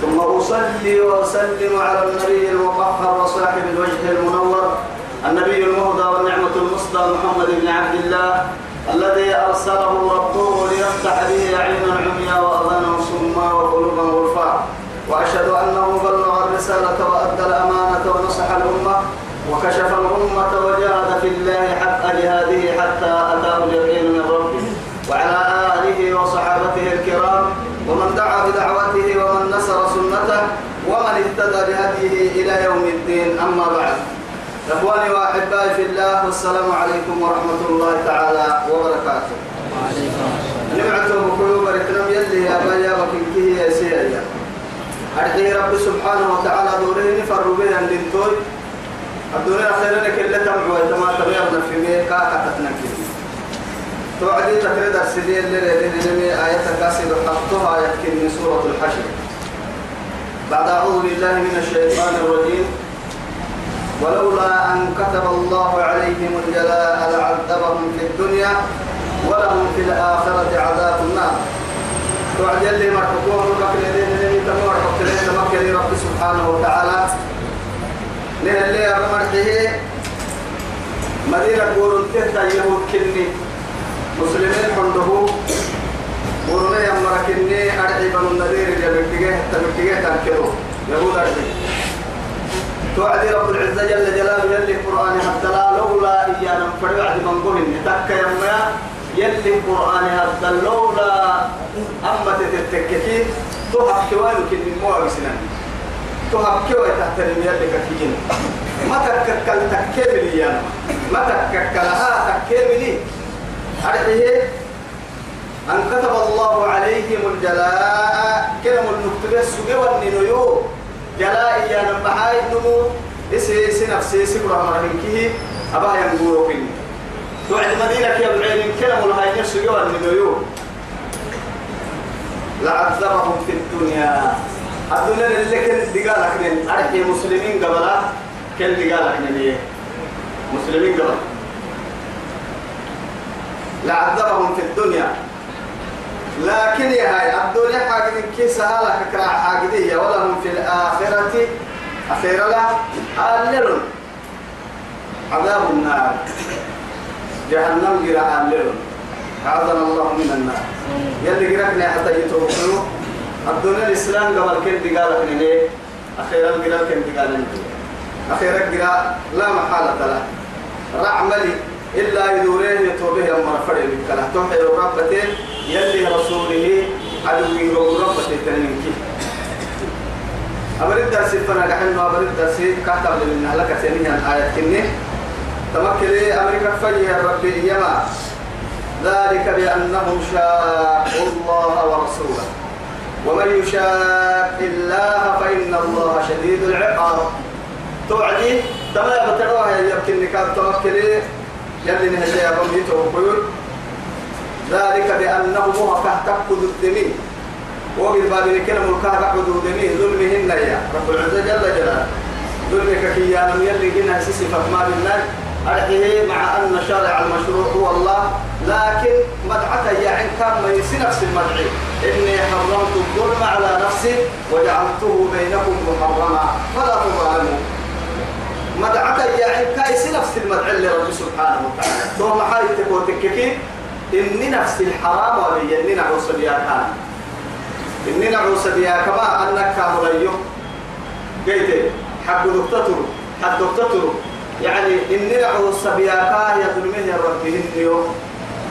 ثم أصلي وأسلم على النبي المطهر وصاحب الوجه المنور النبي المهدى والنعمة المصدى محمد بن عبد الله الذي أرسله ربه ليفتح به عينا عميا وأذانا صما وقلوبا غرفا وأشهد أنه بلغ الرسالة وأدى الأمانة ونصح الأمة وكشف الأمة وجاهد في الله حق جهاده حتى أتاه اليقين. ومن دعا بدعوته ومن نصر سنته ومن اهتدى بهديه إلى يوم الدين. أما بعد إخواني وأحبائي في الله والسلام عليكم ورحمة الله تعالى وبركاته. وعليكم نبعته بقلوب بركنم يلي يا بايا وكنكيه يا سيئة أرحيه رب سبحانه وتعالى دوره نفر بها للتوي الدنيا خيرنا كلها تمعوا ويتما تغيرنا في ميكا كتتنكي توعدي تكريد السدين للي آية كاسد حطها يحكي من سورة الحشر. بعد أعوذ بالله من الشيطان الرجيم. ولولا أن كتب الله عليهم الجلاء لعذبهم في الدنيا ولهم في الآخرة عذاب النار. توعد اللي مرحبوه مكر لين لين تمر حكرين تمكر رب سبحانه وتعالى. لين اللي مرحه مدينة قولون تهتا يهود كني. مسلمين حنده ورمي أمركني أرعي بن النذير جبتجه تبتجه تنكروا يهود أرعي. توعد رب العزة جل جلاله يلي القرآن حتى لا لولا إيانا فرعد من قهن تك يما يلي القرآن حتى لولا أما تتككي تهب كوانك من مواب سنان. تهب كوي تحترم يلي كتجين ما تككل تككل إيانا ما تككلها تككل أرحيه أن كتب الله عليهم الجلاء كلام النكتب السجى والنينيو جلاء يا نبحاي نمو إسي إسي نفسي إسي برا مرهنكيه أبا ينقورو كني توعد مدينة يا بعين كلام الهاي السجى والنينيو لعذبهم في الدنيا. الدنيا اللي كان دقالك نين أرحي مسلمين قبلا كان دقالك نين مسلمين قبلا لعذبهم في الدنيا. لكن هاي الدنيا حاجة كي سهلة كرا حاجة ولهم في الآخرة. أخيرا لا ألل عذاب النار. جهنم جرا ألل أعاذنا الله من النار. يلي جركنا حتى يتوكلوا الدنيا الإسلام قبل كن قال لك أخيرا جرا كن قال أخيرا جرا لا محالة له. رعملي. إلا يدوريه يتوبه أمر فرع بالكلا توحي ربته يلي رسوله عدوي ربته تنينك. أمر الدرس فنا نحن أمر الدرس كاتب لنا. لك سنين الآية كني تمكن أمريكا فجيه ربي يما ذلك بأنهم شاقوا الله ورسوله. ومن يشاق الله فإن الله شديد العقاب. توعدي؟ تمام بتروها يمكن نكاد تمكن يلي نهجي أبم يتوقعون ذلك بأنه هو كهتقد الدمين وقل بابن كلم الكهتقد الدمين ظلمهن يا رب العزة جل جلاله. ظلمك كيانا يلي هنا سيسي فما بالله. أرحيه مع أن شارع المشروع هو الله. لكن مدعته يعني كان ما يسي نفس المدعي. إني حرمت الظلم على نفسي وجعلته بينكم محرما. فلا تظالموا مدعك يعني كايس نفس المدعي لرب سبحانه وتعالى. ثم حاجة تكون تككي. إني نفس الحرام ولي إني نعوص بيا كان إني نعوص بيا كما أنك كامريو قيت حق دكتور حق دكتور. يعني إني نعوص بيا كان يظلمه يا رب هنديو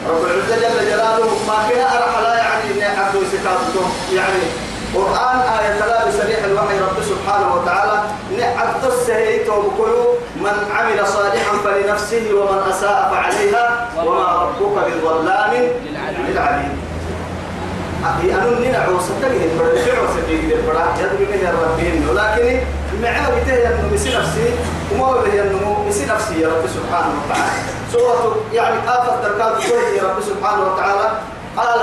رب العزة جل جلاله ما فيها أرحلا يعني إني عبدو سكاتته يعني قرآن آية لا بسريح الوحي رب سبحانه وتعالى. نعد السهيت وبكلوا من عمل صالحا فلنفسه ومن أساء فعليها وما ربك بظلام للعبيد. أنا نينا عوسة تجد البرد في عوسة تجد البرد؟ يدري من ربهم ولكن معنا بتهي أنه مسي نفسي وما به أنه مسي نفسي يا رب سبحانه وتعالى. سورة يعني آخر تركات يا رب سبحانه وتعالى. قال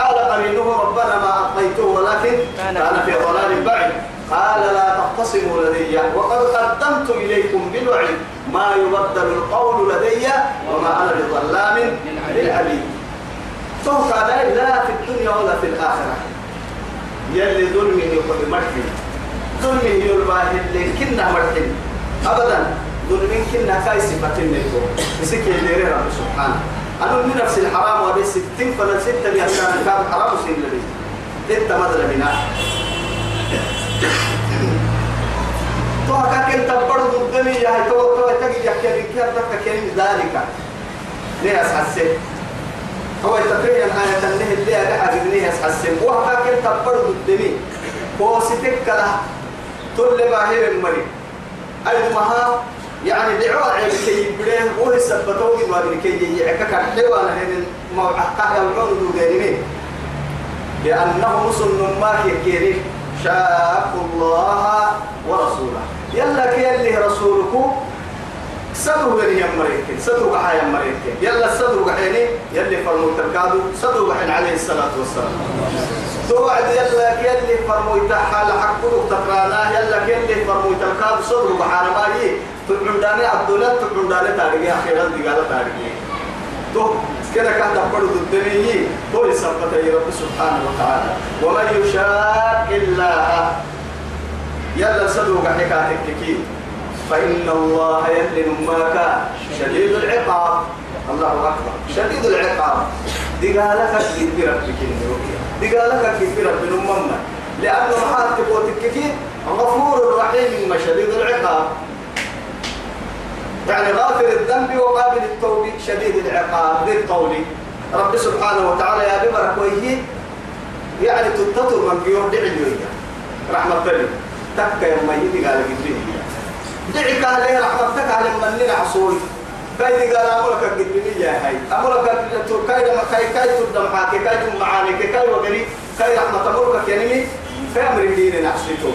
قال قرينه ربنا ما أطيته ولكن كان في ضلال بعيد. قال لا تختصموا لدي. وقد قدمت إليكم بالوعيد ما يبدل القول لدي وما أنا بظلام للعبيد توقع لا في الدنيا ولا في الآخرة. يلي ظلمه يقول مرحي. ظلمه يلباه اللي كنا مرحي. أبدا ظلمين كنا كاي صفتين نيكو بسك يديري رب سبحانه. أنا من نفس الحرام وبس ستين فلا ستة بيهتان كان حرام سين لبي ستة مدل بنا تو هكاك انت برضو الدنيا هاي تو تو تجي يحكي لك كيف كلمة ذلك ليه أسحسن هو تقريبا آية تنه اللي أدعى بنيه أسحسن وهكاك انت برضو الدنيا بوسيتك كلا تل ما هي المري أي مها يعني دعوة عيب كي يبريه وهي سبتوه ما كي يعكك الحيوان هن موعقة يوعون دودينين لأنه مسلم ما كيرين شاقوا الله ورسوله. يلا كي رسولكم صدروا بني يمريك صدروا بحا يمريك يلا صدروا بحيني يلي فرموا تركادو صدروا بحين عليه الصلاة والسلام. توعد يلا يلي فرموا يتحال حقلوا تقرانا يلا يلي فرموا تركادو صدروا بحانا مالي تقعون داني عبدالله تقعون داني تاريخي أخيرا دي قال تاريخي. كده كان تقبل الدنيا هو يثبت رب سبحانه وتعالى. ومن يشاق الله يلا صدوق حكاتك كي فإن الله يلن ماك شديد العقاب. الله أكبر. شديد العقاب. دي قالك كيف بربك دي قالك برب نمنا لأنه محال تقوتك كي غفور رحيم شديد العقاب. يعني غافر الذنب وقابل التوب شديد العقاب. ذي الطول رب سبحانه وتعالى يا ببرك ويه يعني تتطر من بيور دعي رحمة الله. تكا يما يدي قال قدرين دعك عليه رحمتك على من لنا عصوي كاي قال أمرك قدرين يا هاي. أمرك كاي لما كاي كاي تدم حاكي كاي تم معاني كاي وقري كاي رحمة أمرك يعني في أمر دين نعصيته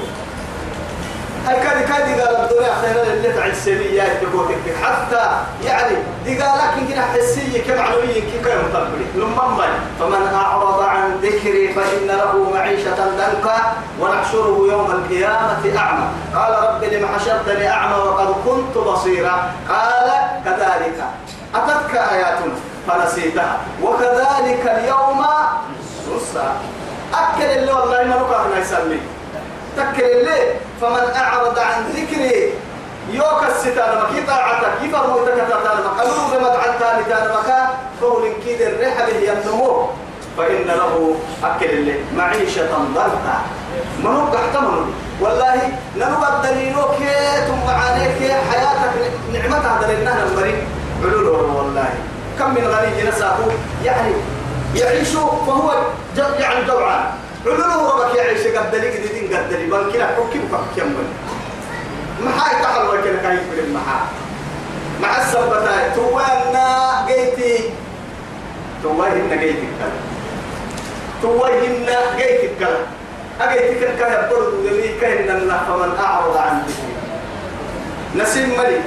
هاي كادي كادي قال الدنيا خير اللي تعد سبيات بقوتك حتى يعني دي قال لك كنا حسية كمعلومية كي كان مطبري لما فمن أعرض عن ذكري فإن له معيشة ضنكا ونحشره يوم القيامة أعمى. قال رب لم حشرتني أعمى وقد كنت بصيرا. قال كذلك. أتتك آياتنا فنسيتها. وكذلك اليوم نصا أكل اللي والله ما نقع يسمي تكل اللي فمن أعرض عن ذكري يوك الستان مكي طاعتك يفرمو تكتتان مقلوب مدعن تاني تان مكا قول كيد الرحب هي النمو فإن له أكل اللي معيشة ضنكا. منو قحتمن والله ننو الدليلو كي ثم عليك حياتك نعمتها دليلنا المريض علول والله. كم من غني نساه يعني يعيش فهو يعني جوعان علوه ربك يعيش قد لي قد دين قد لي بل كلا حكم فكم ما حاي تحل وكلا كاي في المحا مع السبتا توانا جيتي تواهن جيتي كلا تواهن جيتي كلا أجيتي كلا كلا برضو دمي كهن الله فمن أعرض عن ذكري نسيم ملي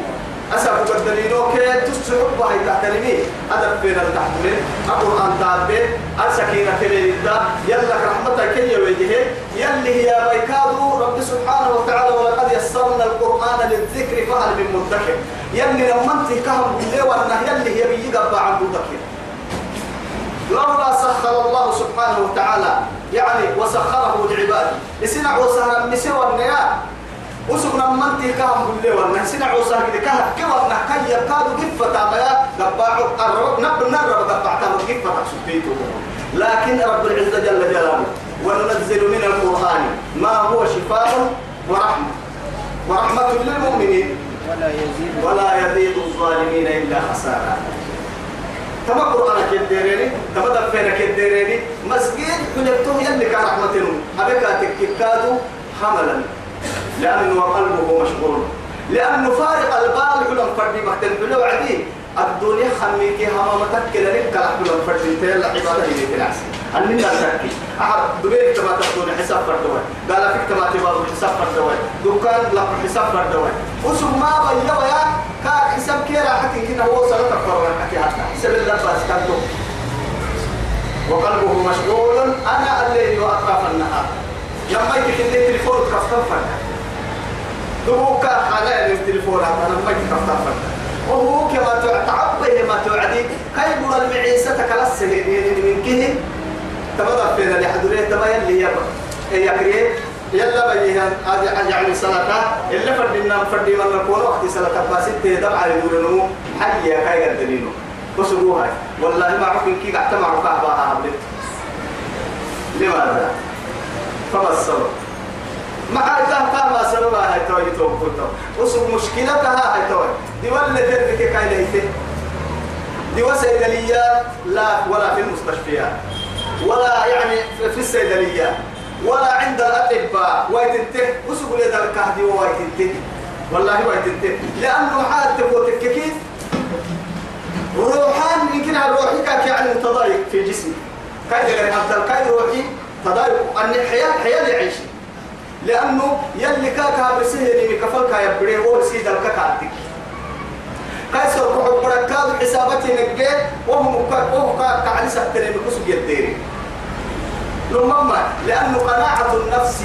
أسأل بدلينو كي تسحب بهاي تحتلمي أدب بين التحمل القرآن تابع. السكينة كليلتا يلا رحمتك كي يوجهه يلي هي بيكادو. رب سبحانه وتعالى ولقد يسرنا القرآن للذكر فهل من مدكر. يلي لما انت كهم بالله وأنه يلي هي بيجب عن مدكر. لولا سخر الله سبحانه وتعالى يعني وسخره لعباده. لسنع وسهر مسوى النياه وسقنا منتي كهم بالله وأنا سنع وسهر كده كه كورنا كي يكاد قفة تابعا قبع الرب نبر نرب قبع تام قفة سبتيته لكن رب العزة جل جلاله وننزل من القرآن ما هو شفاء ورحمة. ورحمة للمؤمنين. ولا يزيد. ولا يزيد الظالمين إلا خسارة. تما قرآن كديريني. تما دفينا كديريني. مسجد حجبته يلي كان رحمتهم أبكا تككادو حملا. لأنه قلبه مشغول. لأنه فارق البال حلم فردي مختل بلو عدي. الدنيا خميكي هما متكل لك حلم فردي. تيلا عبادة هي تلعسي أننا تكي أحد دبيك تما تقول حساب فردوي قال فيك تما تبغى حساب فردوي دكان لا حساب فردوي وسم ما بيا بيا كا حساب كيرا حكي كنا هو صلاة القرآن حكي حتى حساب الله بس كنتو وقلبه مشغول. أنا الليل وأطراف النهار. لما يجي اللي تليفون كفتن فرد دبوك على التليفون أنا كفتن فرد وهو كما تعبه ما توعدي. كي يقول المعيسة تكلسه من كه تبدأ في ذلك حدوريه تما يلي يبا يكريه يلا بيها يعني صلاة. إلا فردنا فردي من نقول وقت صلاة باسيت تهدم على دورنو حيا كاي قدرينو وسبوها والله ما عرفين كي قعدت مع ركعبها قبلت لماذا؟ فما السبب؟ مع إذا ما سببها هاي توي توي توي وسب مشكلتها هاي توي دي ولا تربك كاي لهيته دي وسيدليات لا ولا في المستشفيات ولا يعني في الصيدليات ولا عند الأطباء ويتنته وسقوا لي ذلك هدي ويتنته والله ويتنته لأنه حال تبغى تككيت روحان يمكن روحي كاك يعني تضايق في جسمي كاي غير هذا كاي روحي تضايق أن الحياة حياة يعيش لأنه يلي كاكا بسهل مكفل كاي بري هو سيد الكاكا كايسر روح بركاد حسابتي نجى وهم وهم كعلي سكتني بكسب يديري لما لأنه قناعة النفس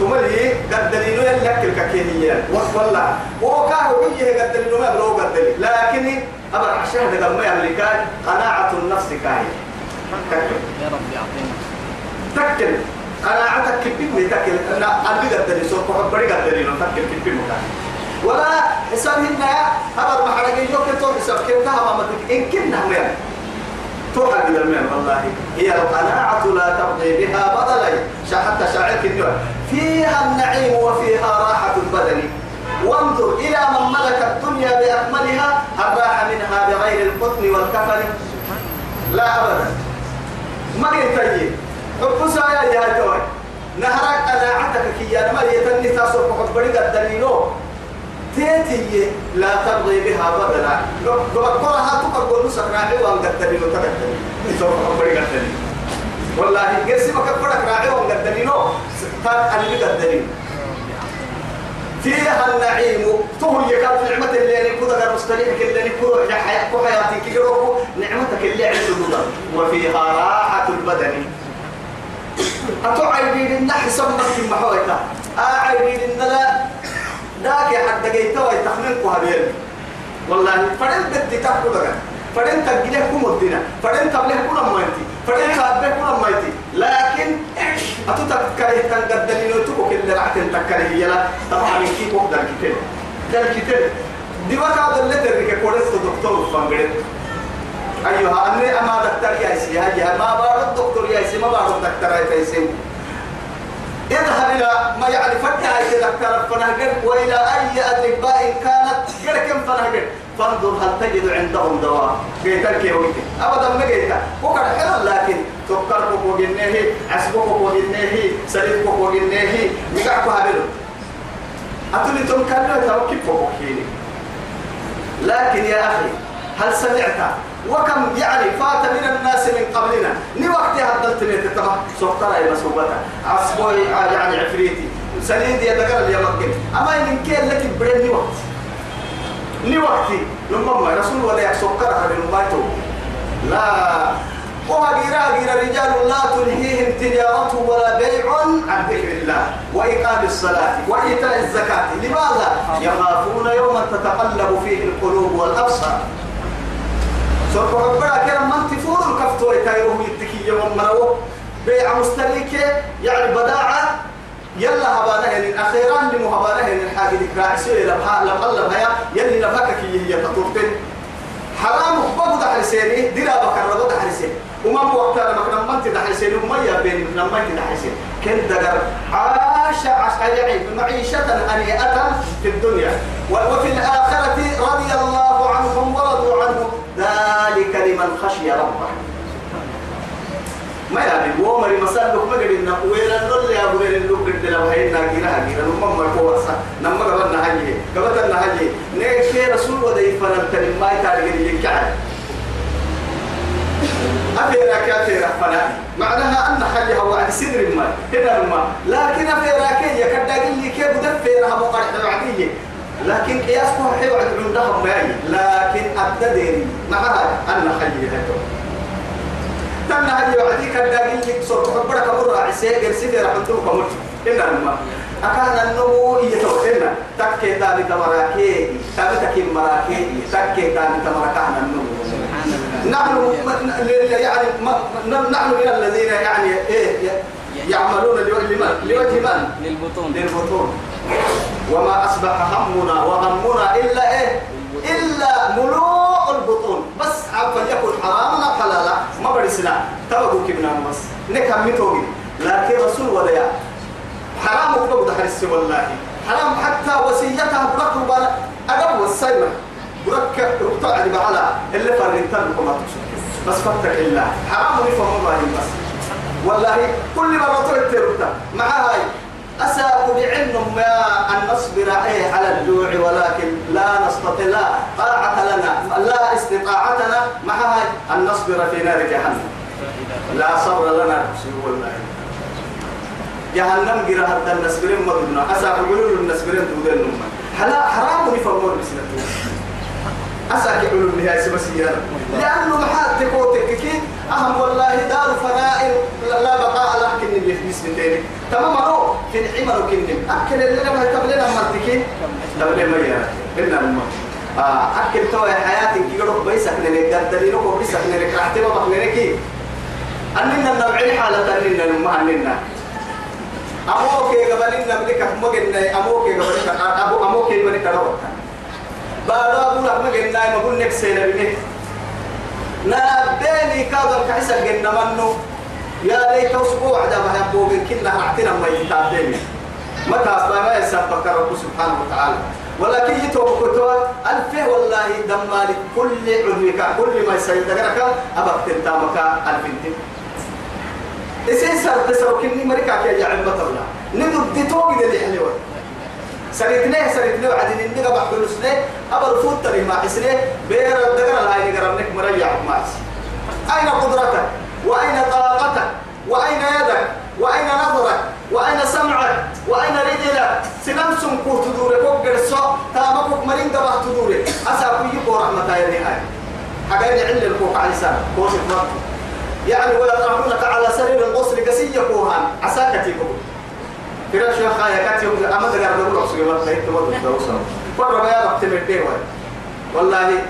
تملي قدرينو يلك الككينية والله. وكاه ويه قدرينو ما بلو قدري لكن أبر عشان ده ما يملك قناعة النفس كاي يا رب يعطينا. قناعتك كبير تكل أنا أبي قدري سوق بري قدرينو تكل كبير مكان ولا حساب هنا هذا ما حرق يجوك تو حساب كيف ما مدك إن كنا هم يعني. توحى إلى المال والله. هي القناعة لا ترضي بها بدلا حتى شاعرك النوع فيها النعيم وفيها راحة البدن. وانظر إلى من ملك الدنيا بأكملها هل راح منها بغير القطن والكفن؟ لا أبدا. ما ينتهي حب سايا يا توي نهرك قناعتك كي يا ما يتني تاسو حبري قدرينو تيتي لا ترضي بها بدلا لو بقولها تقول نسك وان قدري لو تقدري تو خبري قدري والله قسي ما كبرك راعي وان قدري لو كان أنا قدري فيها النعيم تو يكاد نعمة اللي أنا كذا مستريح اللي أنا كذا حياة حياتي كي نعمتك اللي عند وفيها راحة البدن أتوعي بين النحس سمك محويتا أعي بين النلا داك حتى جيت وي تخمين كهبيل والله فدن بدي تاكل لك. فدن تجله كم الدنا فدن تبله كل ما ينتي فدن تبله كل ما ينتي لكن أتو تكره تنقدني لو تكو كل رعتين تكره يلا طبعا كيف أقدر كتير ده كتير دي وقت هذا اللي تريك كورس دكتور فانجريت أيها أني أما دكتور يا سيها يا ما بارد دكتور يا سي ما بارد دكتور يا سي اذهب إلى ما يعني فتح يتذكر فنهجر وإلى أي أطباء كانت غير كم فنهجر. فانظر هل تجد عندهم دواء. قيتك يا ويتي أبدا ما قيتا وقد حلال لكن تفكرك وجنيه عسبك وجنيه سريفك وجنيه مقعك هابلو أتولي تنكرنا توكيب وكيني لكن يا أخي هل سمعت وكم يعني فات من الناس من قبلنا. ني وقت هدلت لي تتما سوقتنا يا مسوبتا عصبوي يعني عفريتي. سليد يا دقر اللي يمكن أما إن كان لك برين ني وقت. ني وقتي لما ما رسول ولا يسوقر من مايتو. لا. وهجيرا جيرا رجال لا تلهيهم تجارة ولا بيع عن ذكر الله وإقام الصلاة وإيتاء الزكاة. لماذا؟ يخافون يوما تتقلب فيه القلوب والأبصار. سوف ربنا كلام من تفور الكفتو يتايرهم يتكي يوم مرو بيع مستليك يعني بداعة. يلا هبانا هن أخيرا لمو هبانا هن الحاجة ذكرى سوي لبها لبقلب هيا يلي نفاك كي هي تطورتين. حرام بابو دحر سيني درا بكر ربو دحر سيني وما وقت لما كنا من تدحر سيني وما يا بين لما تدحر سيني كن دقر. عاش يعني معيشة هنيئة في الدنيا. وفي الآخرة رضي الله عنهم ورضوا عنه. ذلك لمن خشي ربه. ما يعني ومر مسالك ما قلنا وين نقول يا أبو غير اللي قلت له هي ناقينا هاجينا نما ما كوسا نما قبلنا هاجي قبلنا هاجي نيك رسول ودي فنان ما يتعلق يكعب. أفيرا كافيرا فنان معناها أن حاجة وعد سدر ما هنا ما لكن في راكية كداقين لي كيف دفيرها مقرحة وعدية لكن قياس هو حيو عند عندهم معي لكن أبدديري معها أن حاجة هدو تمنى هاي وعدي كداقين لي صوت حبرك مرة عسير سدر حدوك مرة هنا ما أكان النمو يتوقعنا تكي تابي تمراكي تابي تكي مراكي. تكي تابي تمراكانا النمو. نحن يعني نحن من الذين يعني إيه يعملون لمن لوجه من؟ للبطون. للبطون. وما أصبح همنا وغمنا إلا إيه؟ إلا ملوء البطون. بس فليكن حراما أو حلالا. ما برسنا تبقوا كبنا بس. نكمل توقي لكن رسول ولا حرام وقبض حرس والله. حرام حتى وصيتها بركب أقب والسيمة بركب ربطع بعلا. اللي فرنتن وما بس فتك الله حرام يفهم الله بس والله كل مرة تؤتي مع هاي. أساق بعلم ما أن نصبر عليه على الجوع ولكن لا نستطيع لا طاعة لنا لا استطاعتنا مع هاي أن نصبر في نار جهنم. لا صبر لنا. والله جهنم جرى حتى النسبرين مدنا أسا يقولوا النسبرين تودين نما. حلا حرام يفهمون بسنته أسا يقولوا لها سبسيا لأنه محات تكوتك كي أهم والله دار فناء لا بقاء لك كن اللي في اسم تاني. تمام رو في العمر كن أكل اللي لما تبلنا مرتكي تبلنا يا إننا نما أكل توا حياتك كي يروح بيسك نلك قدرينك وبيسك نلك رحتي ما بقنينك أننا نبعي حالة أننا نما أننا أموك قبلين نملك مجن أموك قبلين أبو أموك من كروت بعد أبو لك مجن نايم أقول نك سينا بني. نابدني كذا كعسى جن منو يا ليت أسبوع ده ما يبوغ كنا رعتنا ما يتعدني متى أصلا ما يسبك رب سبحانه وتعالى. ولكن يتوب كتوى ألف والله دمالي كل عذرك كل ما يسيدك أبقى تنتامك ألف إسين سر تسر كني مريكا كي يعب بطلنا ندو ديتوغ دي حلوة. سريتني سريتني وعدين إني قبح فلوسني أبر فوت تري ما حسني بير الدقر الهاي نقرب لك مريع ماس أين قدرتك؟ وأين طاقتك؟ وأين يدك؟ وأين نظرك؟ وأين سمعك؟ وأين رجلك؟ سلام سنكو تدوري فوق قرصو تامكوك مرين قبح تدوري أسا كي يقول رحمة الله هاي حقا يعلل الكوك على لسان كوسك مرتو يعني ويطرحونك على سرير القصر قسية كوهان. عساك تيكو. فراش يا خايا كاتيو أما تقرأ دولة أصلي ما تهيت تمر الدوسة فرة ما يابق تمرتين والله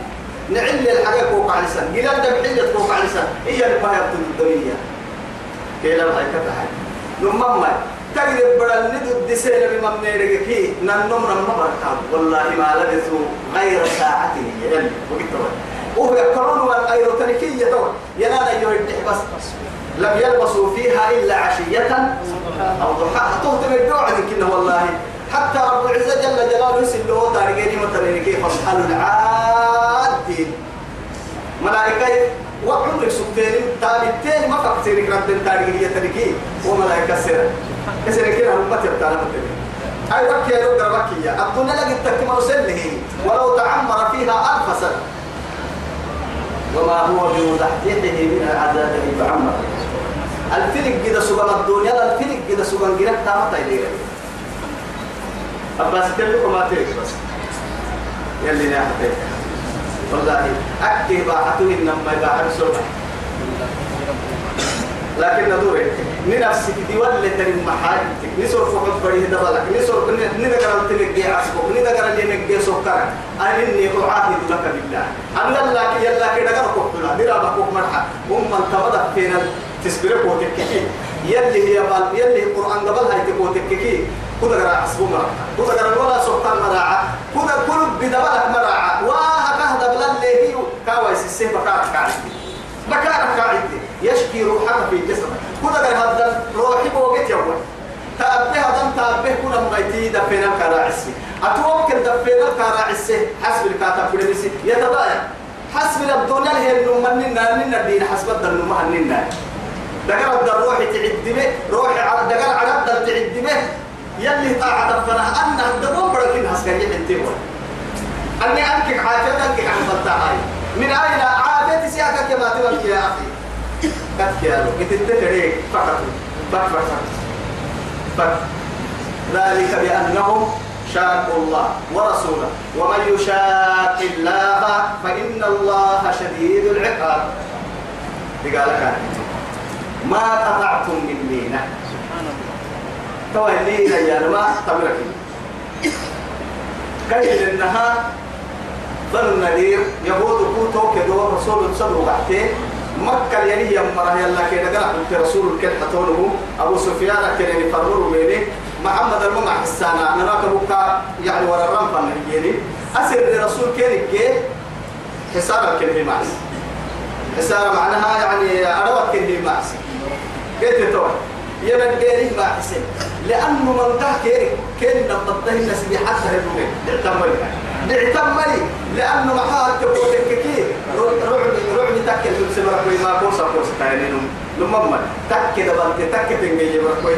نعل الحاجة كوك على لسان قلال دم حلة كوك على لسان هي اللي يبطل الدنيا كيلا ما يكتحي نمما تقرب بدل ندو الدسيل بمن نيرجكي ننم نم بركاب والله ما لبثوا غير ساعة يلي وقت وهو يقرون والأيرو تركية دور ينال يهد بس لم يلبسوا فيها إلا عشية أو ضحاها. تهتم الدوع كنا والله حتى رب العزة جل جلاله يسل له تاريخين مثلا كيف فصحل العادين. ملائكة وعمرك سبتين تابتين ما فكتين كرد تاريخية تركي وملائكة سيرة كسيرة كنا هم بتبتانا أي وقت يا. رب ربكية الدنيا لقد تكمل سنه ولو تعمر فيها ألف سنة. وما هو بمزحزحه من العذاب ان يعمر الفلك كده سبحان الدنيا الفلك كده سبحان جرك تامة تايلير أباس تلك ما تلك بس. يلي نحتاج والله أكتب باعته إنما يباع سبحان. لكن ندور نفسك دي ولا تري محاجتك نسور فوق بريه دبلك نسور ندقر التنك عسبك ندقر اللي نك سكر أنني أعاهد لك بالله. أن يلا يلا كده قرا كوكلا درا بكوك مرحا هم من تبدأ فينا تسبرك وتككي يلي هي بال يلي القرآن قبل هاي تكوتككي كده قرا عسبو مرحا كده قرا ولا سكر مراعا كده كل بدبلك مراعا وهكذا بلال اللي هي كاويس السيف بكارك عندي بكارك عندي يشكي روحك في جسمك كنا قال هذا روحي بوقت يوم. تأبه هذا تأبه كنا مغيتي دفنا الكراعسي أتوكل دفنا الكراعسي حسب الكاتب كل مسي يتضايق حسب الدنيا اللي هي النمننا ننا الدين حسب الدنيا ما ننا دقر الدر روحي تعدمه روحي على دقر على تعدمه يلي طاعة دفنا أن الدبون بركين هسكي حتى أني أنكك حاجة أنكك عن فتاة من أين عادتي سياكك ما تبكي يا أخي؟ كتكيالو كتتتري فقط. فقط فقط. فقط. ذلك بأنهم شاقوا الله ورسوله. ومن يشاق الله فإن الله شديد العقاب. قال كان ما قطعتم من لينة. سبحان الله يا ما تمرك كي لأنها بنو النذير يهود كوتو كدو رسول صدروا بعتين مكة يعني يا مرة يلا كده قال في رسول حتونه أبو سفيان كده يفرروا بيني محمد الممع حسانا أنا كبوكا يعني ورا الرمفة يعني أسر الرسول كده كي حساب الكلمة معس حساب معناها يعني أروت كلمة معس قلت توي غيره ما حسن لأنه من ده كيري كيري نبضه الناس بحتى هدوه اعتمري. اعتمري. لأنه محاها تقول كي. رعب رعب تكل في سمرك وما كوسا كوسا تاينين لما تك ده بنت تك تنجي بركوي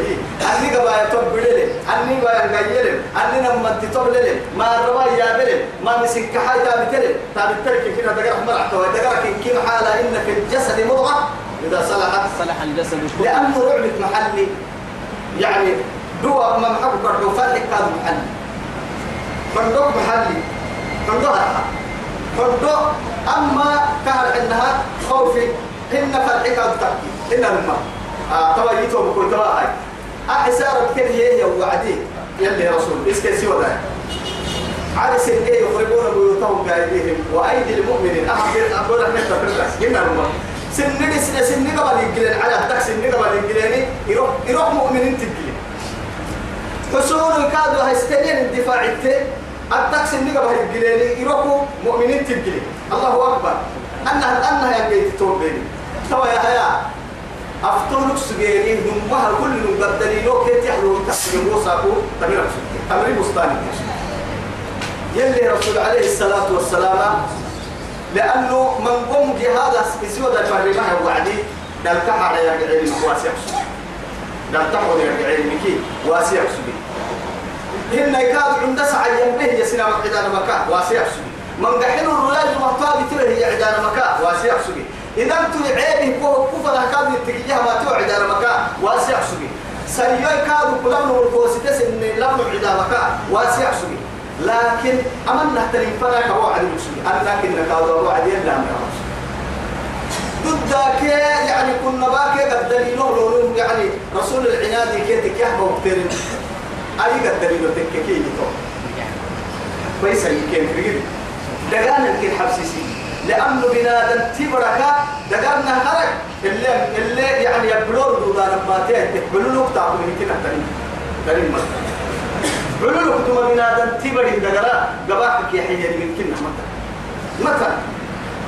أني قبا يتوبلي أني قبا ينجيلي أني نما تتوبلي ما روا يا بلي ما مسك حاجة تابتلي تابتلي كنا دقر مرح تو دقر كي حالة إن في الجسد مضغة إذا صلحت صلح الجسد لأنه رعبة محلي. يعني دوا ما محب كردو فاتك كان محلي. فندق محلي فندق فندق أما كان عندها خوفي هن فتحك أو تبكي هن الماء آه طبعا يتوب بكل طبعا هاي. أحسارة كل هي وعدي يلي رسول إسكي سوى ذلك على سنة يخرجون بيوتهم قائدين وأيدي المؤمنين. أحد أقول لك نحن هن الماء سنة سنة سنة قبل يقلين على الدك سنة قبل يقلين يروح يروح مؤمنين تقلين حصول كادوا هيستنين الدفاع التين الدك سنة قبل يقلين يروحوا مؤمنين تقلين الله أكبر. أنها أنها ينقيت توبين توا يا هيا. أفتون سجيني نمها كل نبدلين لو كنت يحلو تحسن موساكو تمير تمرين مستاني يلي رسول عليه الصلاة والسلام لأنه من قوم جهاد اسود الفريمة وعدي دل تحر يا علم واسع دل تحر يا علم كي واسع سبي هن يكاد عند سعي به يسنا عدان مكة واسع سبي من قحن الرلاج وطاب تله هي عدان مكة واسع سبي إذا أنتم عيبه كو كفر كاد يتجيها ما تو عدان مكة واسع سبي سيئ كاد كلام والكوسيتس إن لم عدان مكة واسع سبي لكن أمنا تنفنا كوعد المسلمين أنا كنا كادوا وعد يلا ضدك يعني كنا باكي قد دليلو لولو يعني رسول العناد كي تكيه بوكترين أي قد دليلو تككي تو كويس يمكن رجل دقانا الكل حبسيسي. لأنه بنادم تبرك دقانا هرك اللي اللي يعني يبلور دودان ما تيه تقبلوا له تعبوا يمكن علو كتما من هذا تبري دقرا قباحك يا حي من كنا متى متى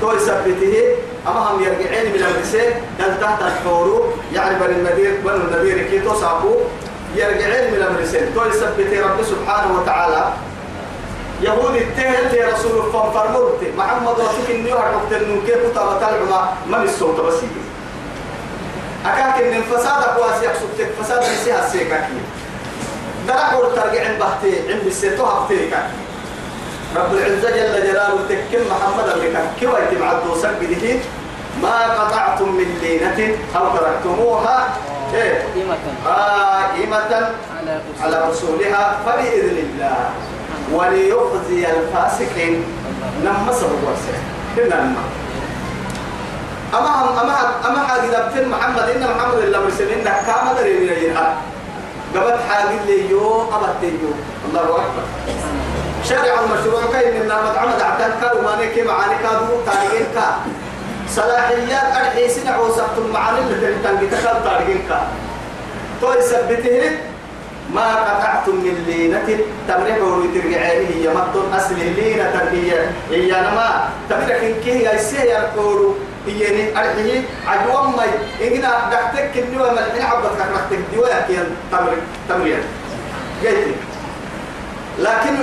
تو يثبته أما هم يرجعين من المسيح دل تحت الحورو يعني بني النذير بني النذير كي تصعبوا يرجعين من المسيح. تو يثبته رب سبحانه وتعالى يهود التهل لي رسول الله فرمرت محمد رسول إني وحرقت إنه كيف تبى العما من الصوت بس أكاك إن الفساد قواسي يحسب فساد نسيها السيكاكي درع ورترجع عند بحتي عند السيتو هفتيك رب العزة جل جلاله تكل محمد لك كيف يتم عدو سجده ما قطعتم من لينة أو تركتموها. إيه؟ قائمة على رسولها فبإذن الله. وليخزي الفاسقين. نمسه ورسه هنا الما أما أما أما حاجة محمد إن محمد إلا مرسلين كام دري من ينهار قبل حاجة اللي يو أبد يو. الله أكبر. شرع المشروع كاين من مطعم دعتان كانوا ما نكي معاني كادو تاريخين كا. صلاحيات أرحي سنع وسبت معاني اللي تنتان كتاب تاريخين كا. تو يثبته ما قطعتم من لينة تمرح ويترجعيه هي مطن أصل لينة هي هي نما تمرح إن كي يسير يقولوا هي أرحيه عجوان ما إننا دكتك النوى ملحين عبدك دكتك دواء كي تمر تمريا. جيتي لكن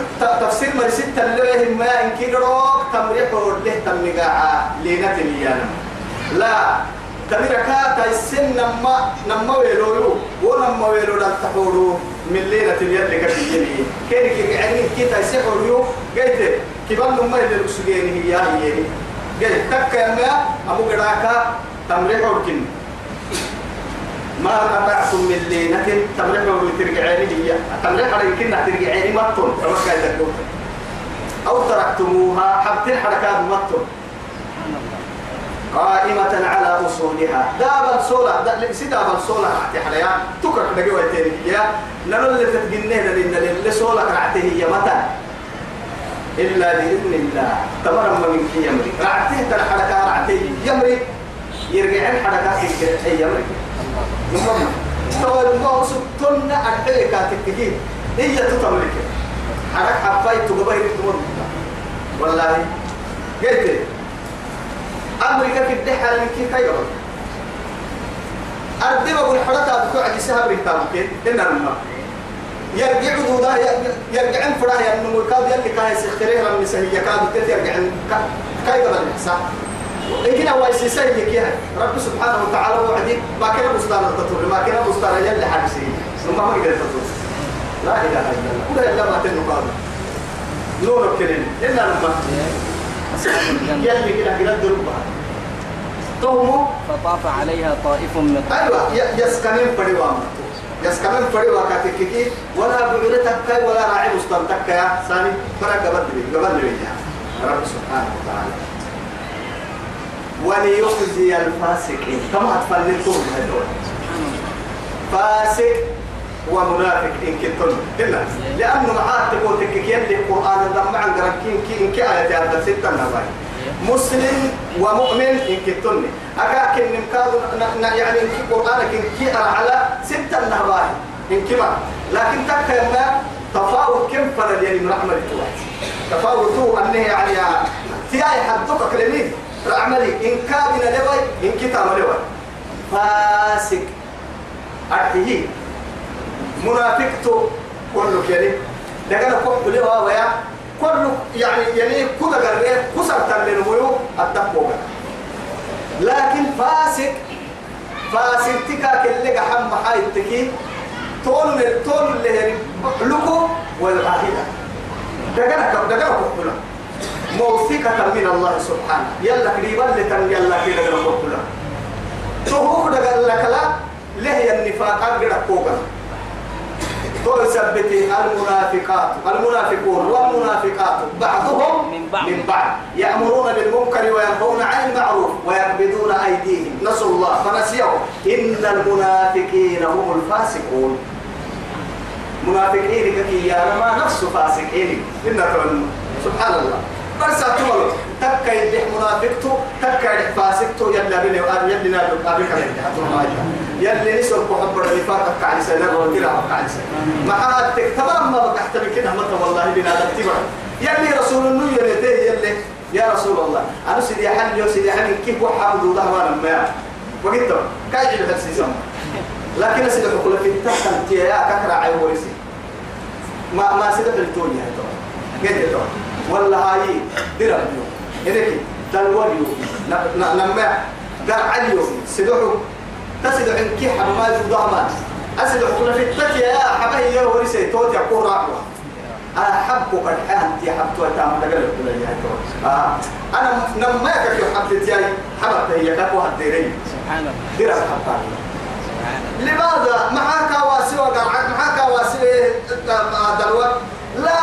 تفسير من ستة اللي ما إن كي روك تمرح ورده تمرقع لينة ليانا لا. تمركا تيسن نما نما ويلو ونما ويلو تحورو من ليلة اليد كتيجي كان يعني كي تيسحورو قلت كبان نما اللي رسجيني هي هي قلت تك يا ما أبو قراكا تمرح وركن. ما قطعتم من لينة تمرحوا ترجعيني هي تمرح على يمكن ترجعيني مطن أو تركتموها حبتين حركات مطن قائمة على أصولها. دابا صولة دا سيدابا صولة رعتي حليا تكرك دقيقة تاني يا نلو اللي تتجنيه لأن اللي صولة رعتي هي متى؟ إلا بإذن الله. تمرم من في يمري. رعتي حركة رعتي يمري. يرجع الحركات هي يمري. المهم تقول الله سبتنا الحركة تكتير هي تتملك حركة حفاي تقبل. تمر والله قلت أمريكا في الدحة من كيف يقول أردي بقول حركة بتوع جسها بريتام كين إن الماء يرجع دودا يرجع فراه يعني كاد يلي كاي سخريه لما سهية. كاد تت يرجع كاي قبل الحساب لكن هو يسيسي كيها. رب سبحانه وتعالى وعدي. ما كان بستان التطور ما كان بستان يلي حبسي. ثم ما قدر التطور لا إله إلا الله. ولا إلا ما تنقاد نور كريم إن الماء يلي كده كده دربها تومو فطاف عليها طائف من أيوة يسكنين فريوام يسكنين فريوا كاتككي ولا كاي ولا راعي مستمتك يا سامي فرق قبل قبل رب سبحانه وتعالى وليخزي الفاسقين كما تفلتون هدول فاسق ومنافق إن كنتم إلا. لأنه معاه تقول تككين للقرآن لما عن قرأكين كي إن كي آية هذا ستة نباي مسلم ومؤمن إن كنتم. أكاك إن كادوا يعني إن كي قرآنك إن كي على ستة نباي إن كما لكن تكلم تفاوت كم فرد يعني من رحمة الله. تفاوتوا أنه يعني تياي حدوك كلمين. رحملي إن كابنا لبي إن كتاب لبي. فاسق. أرتيه منافقته كله كده دقنا كحب لها ويا؟ كله يعني يعني كذا قرر كسر تلين ويو التقوى لكن فاسق فاسق تكا كل حم حاي تكي طول طول اللي لكو والعاهدة دقنا دقنا كحب موثقة من الله سبحانه. يلا قريبا لتن يلا كده دقنا له تهوك دقنا لك لا ليه النفاق؟ أقرأ كوكا تثبت المنافقات. المنافقون والمنافقات. بعضهم من بعض. من بعض. يأمرون بالمنكر وينهون عن المعروف ويقبضون أيديهم. نسوا الله فنسيوا إن المنافقين هم الفاسقون. منافقين كي يا ما نفس فاسقين. إن سبحان الله. بس أتمنى تكا يدح منافقته تكا يدح فاسقته يلا بني يلا نادو قابل كلام يلي؟ نسوا كحب الرفاق كعلي سنة وكلا كعلي سنة ما حد تمام ما بقحت بكنا متى والله بنا تبع يلي رسول الله يلي يلي. يا رسول الله أنا سيدي حل يو سيدي حل كيف وحاب ذو ظهر ما وقلت كاي جل هالسيسم لكن سيدي بقول في التحت يا ككرا عيورسي ما ما سيدي بالتوني هذا قلت له والله هاي درب يوم هناك تلوان يوم لما قال علي يوم سيدوحو تسد عن كي حماز ضعما أسد حكنا في التكي يا حبايا يا ورسي توت يقول راقوا أنا حبك الحان تي حبت وتام كل يا آه أنا نما يكفي حبت تي حبت هي كفو هديري. سبحان الله. دير حبت لماذا؟ معك واسي وقرعك معك واسي. دلوك لا.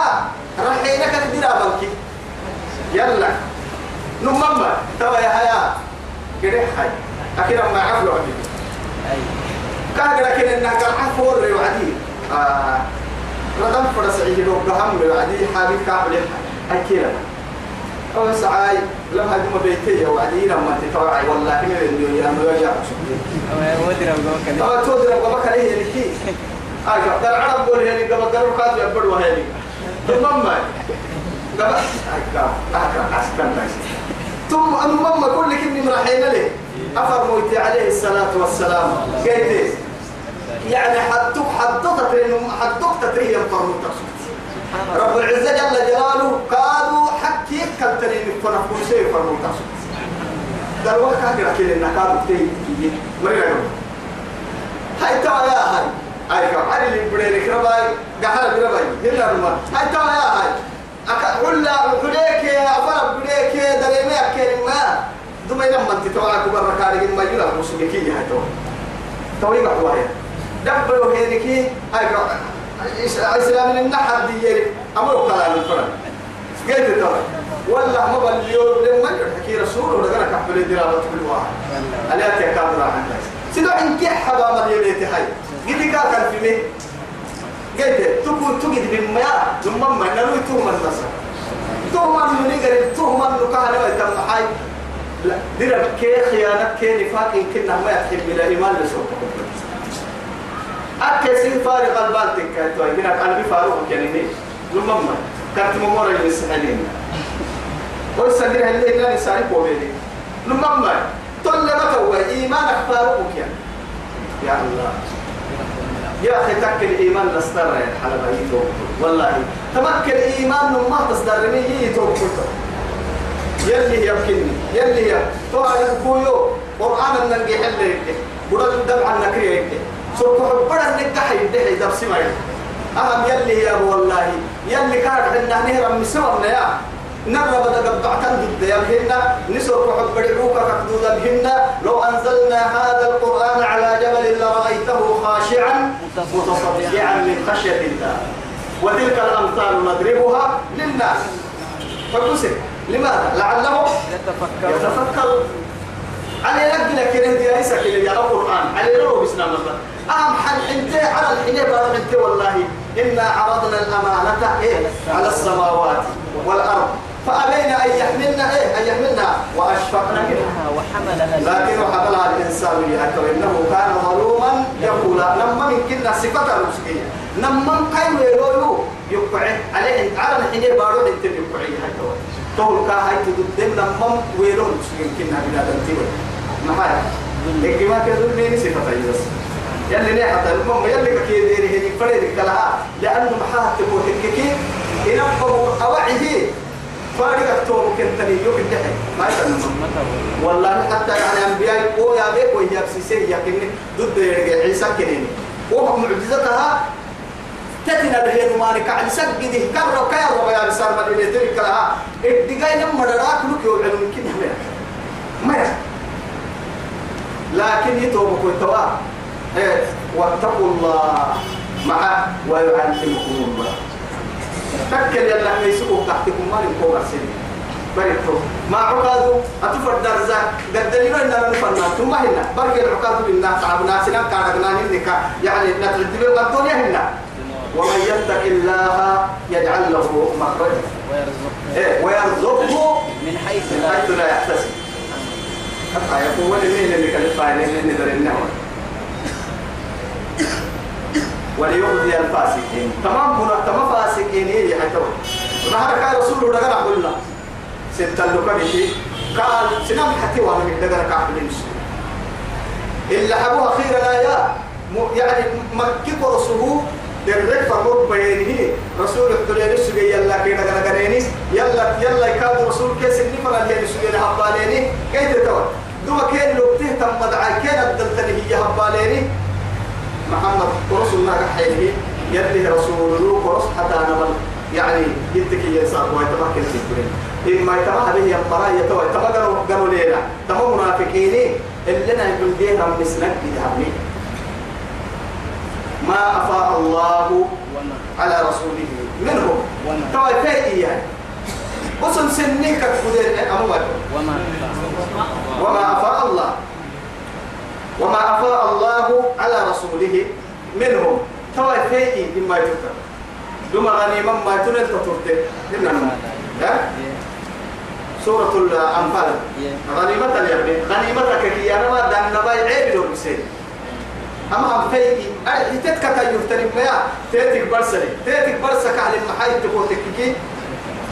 رحينك تدير بنكي يلا. نمما توا يا حياة كده حي أكيد ما عفلوا كان لكن إنها قال حفور لي وعدي آه ردم فرس عيد لو قهم لي وعدي حبيب كعب لي أكيد أو سعاي لما هدم بيتي وعدي لما تتوعي. والله من الدنيا ما يرجع أو ودرا وقوك أو تودر وبك عليه لكي. أيوة قال عرب قول يعني قبل قالوا كاتب يبدو هيني ثم ما قبل. أيوة أكرم أسكن ثم أمم كل كني مرحين له أفر موتي عليه الصلاة والسلام. قلت يعني حدك حدك ترين حدك ترين ينطر رب العزة جل جلاله قالوا حكي كالترين فنقول شيء فرمو تقصد دلوا كاكرا كده إنك قالوا تي مرينا هاي توا يا هاي. هاي كم؟ هاي اللي بدي كرباي قهر برباي. رما هاي توا يا هاي. ولا بديك يا أفر بديك دريمي أكيد ما. دم لما أنت توا كبر كارج ما يلا مسلكين هاي توا توي بحوايا دبلوا هينكي. هاي إسلام من النحر دي أمر كلام الفرن قلت ترى. والله ما باليوم لما حكي رسول ولا أنا كحبل درابة كل واحد. أنا أتكلم راح عندك سيدو إنك حبا مليونيتي هاي قلت كان في مين قلت تقول تجد بما ثم ما نروي توما النصر توما من يقرب توما نكاهنا ما يتم حي لا درب كي خيانة كي نفاق يمكن ما يحب إلى إيمان لسوق أكسين فارغ البال تكاتوا يمكن قلبي فاروق ليش ثم ما كانت ممورة يسحلين ويسدر اللي لا نساري قومي ثم ما تل ما هو إيمانك فاروق يعني يا الله يا أخي تك الإيمان الحلبة يتوب والله تمكن إيمان ما تصدر مني يتوب يلي يبكني يلي يا تو على كويو قرآن النجي حل يده بدل الدم عن نكري يده سو كحبنا النجح يده يدب سمعي أهم يلي يا والله يلي كان حنا نهرم مسونا يا نرى بدا قبعتن ضد يمهن نسر حب بدعوك كقدودا بهن لو أنزلنا هذا القرآن على جبل لرأيته خاشعا متصدعا من خشية الله. وتلك الأمثال نضربها للناس. فقسم. لماذا؟ لعلهم يتفكرون يتفكروا على نقل كده دي ليس كده يا القرآن على رو بسنا الله. أهم حل انت على الحين بارك انت والله. إنا عرضنا الأمانة إيه؟ على السماوات والأرض. فأبين أن يحملنا إيه؟ أن يحملنا. وأشفقنا منها وحملها لكن حملها الإنسان لأكل إنه كان ظلوما جهولا لما من كنا صفة المسكية لما قيم يلويو يقعي عليه. على الحين بارو انت يقعي هاي تقول كا هاي تددم لما ويلو المسكين كنا بلا دمتي ما هاي لكن ما كذل مين صفة بس يلي ليه حتى المهم؟ يلي كي ديري هي فريد كلها لأنه محاها تقول هككي ينبغوا أوعيه. فارق التوم كنتني يوك الدحي. ما يتنم والله حتى يعني أنبياء أو يا بيك وهي بسيسي يكن ضد يرجع عيسى كنيني وهو معجزتها تتنا به ماني كعل سجده. كرر كير يا رسال ما اللي تلك لها الدقاي لما دراك لك يوعد ممكن ما لكن يتوب كنتوا إيه. واتقوا الله. مع ويعلمكم الله. تكل يلا ميسوق تحتكم ما نكون أرسل بريتو ما عقادو؟ أتفر درزا. قدرينو إننا نفرنا ثم هنا. برقي العقادو إننا تعبنا سنان كارغنا هنكا يعني نتعدب الدنيا هنا. ومن يتق الله يجعل له مخرجا. ويرزقه إيه ويرزقه من حيث لا يحتسب. حتى يقول لي اللي كان فاعلين اللي ندر النوم وليخزي الفاسقين. تمام هنا تمام فاسقين هي حتى ظهر كان رسول الله قال قلنا ستة لقبتي قال سنام حتى وأنا من دقر كعب لنس إلا حبوا أخيرا يا. م- يعني مكي ورسوله درك فرمود بينه رسول الدنيا نسجي يلا كيدا كنا كريني يلا يلا يكاد رسول كيس اللي فلا اللي نسجي هباليني كيف تتوى دوما كين لو تهتم مدعي كين الدلتني هي هباليني محمد رسول الله كحيله يلي رسول الله ورس حتى نبل يعني يدك يسار ويتمكن في الدنيا إما يتمها به يمطرا يتوى يتمكن قالوا لنا تمام منافقين اللي يقول دينا من سنك بذهبني ما أفاء الله على رسوله منهم. توي فيه يعني. وسن سنك كدير أموال. وما. وما أفاء الله. وما أفاء الله على رسوله منهم. فيه مما يذكر دم غنيما ما تنل تطرته ها؟ سورة الأنفال. غنيمة اليمن. غنيمتك هي أنا ما دان نباي عيب لو بسيط أما أم فيكي أي تتك تيفتني ما تيتك برسلي. تيتك برسك على المحايد تقول كي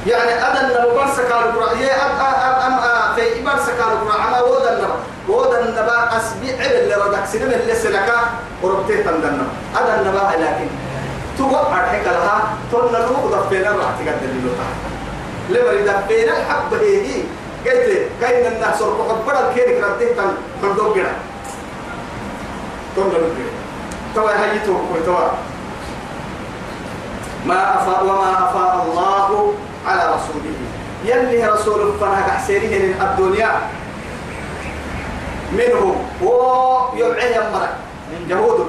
يعني أدن برسك على القرآن يا أم أم أم في برسك على القرآن أما ودا النبا ودا النبا أسبيع اللي ردك سنين اللي سلكا وربتيه تندنا أدن النبا لكن توقع حكا لها تقول له ضفينا راح تقدر له لما دفينا الحب هي. قلت كاين الناس ربع بدل كيرك رديه تن بردو جرا تقول له توا تو توا. ما أفاء وما أفاء الله على رسوله. يلي رسول فرها كحسينه الدنيا. منهم هو يبعيه مرة يهود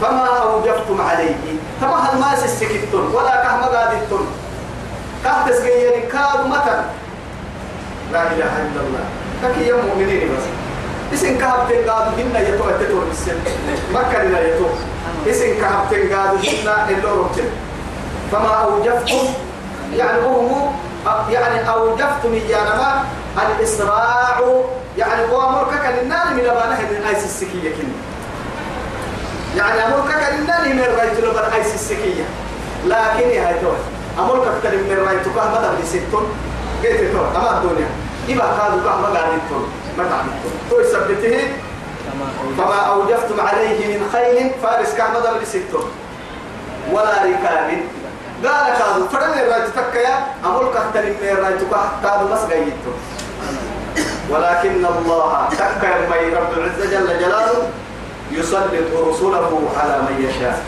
فما أوجفتم عليه. فما هل ما سسكتون ولا كهما قادتون كه تسجيني كاد متن. لا إله إلا الله. كي يا مؤمنين بس. اسم كهب تنقاد هنا يتو تتور بالسن. مكة لنا يتو اسم كهب تنقاد هنا اللورو فما أوجفتم يعني هو يعني أوجفتم إيانا ما الإسراع يعني هو أمرك للنار من أبانه من آيس السكية كنا يعني أمرك للنار من رأيت لبن آيس السكية. لكن يا توي أمرك كتر من رأيت كه مدى بسيطون قلت تو أما الدنيا. إبا كادوا كه مدى بسيطون مدى بسيطون تو يثبته فما أوجفتم عليه من خيل فارس كه مدى بسيطون ولا ركاب. قال كادو فرن الرايت تكيا أمول كهتن من الرايت كادو بس جيتو ولكن الله تكيا ما رب العزة جل جلاله يسلط رسوله على من يشاء.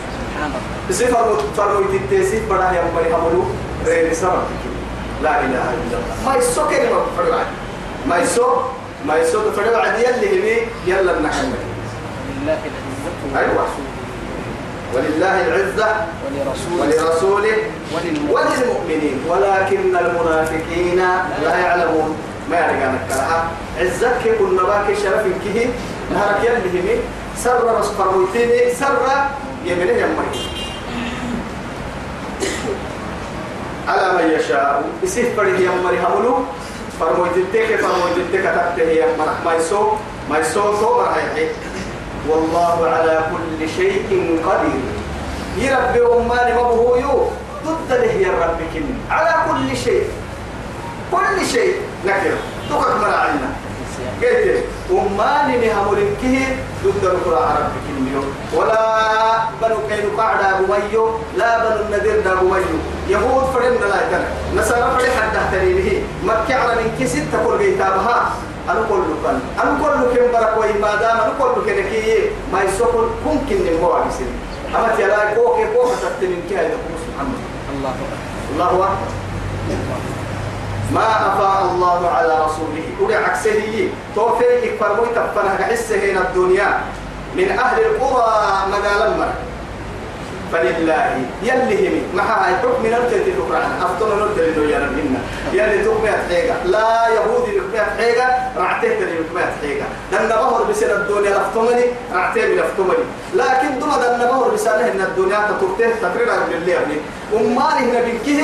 سفر فرمي تتسيف بڑا يا مبري حملو غير سبب. لا إله إلا الله. ما يسو كلمة فرع ما يسو ما يسو فرع يلي يلا نحن لله العزة. أيوة. ولله العزة ولرسوله ولرسوله وللمؤمنين. ولكن المنافقين لا يعلمون. ما يرجع نكرها عزتك كل نباك شرف كه نهارك يلي همي سر رس فرموتيني سر يمنه يمي على من يشاء. يسيف فريه يمري هملو فرموتيتك فرموتيتك تكته يمرح ما يسو ما يسو تو مرحي والله على كل شيء قدير. يربي أماني مبهو يو ضد له يا رب على كل شيء. كل شيء. نكر. تقك مراعينا قلت أماني مهمولكه ضد القرى رب كن ولا بنو كين قعدا بميو لا بنو النذير دا بميو يهود فرن لا يتنى. نصارى فرن حتى ترينه مكة على من كسد تقول بيتابها. أنا كل لكن أنا كل لكن برك وما دام أنا كل كي ما يسوق ممكن نمو عبسين أما تلا كوك كوك تتمين كي هذا محمد الله أكبر الله أكبر ما أفاء الله على رسوله أولي عكسه توفيق فرمي تفنها حسه هنا الدنيا من أهل القرى مقالا مر فلله يلي همي ما هاي حكم نرجع القرآن. أفضل نرجع له يا ربنا يلي تقمع حيجا لا يهودي يقمع حيجا رعته تلي يقمع حيجا دن بهر بسر الدنيا لفتمني رعته لفتمني. لكن دم دن بهر بسره إن الدنيا تطرته تقرير بالله يعني أماني هنا بنكه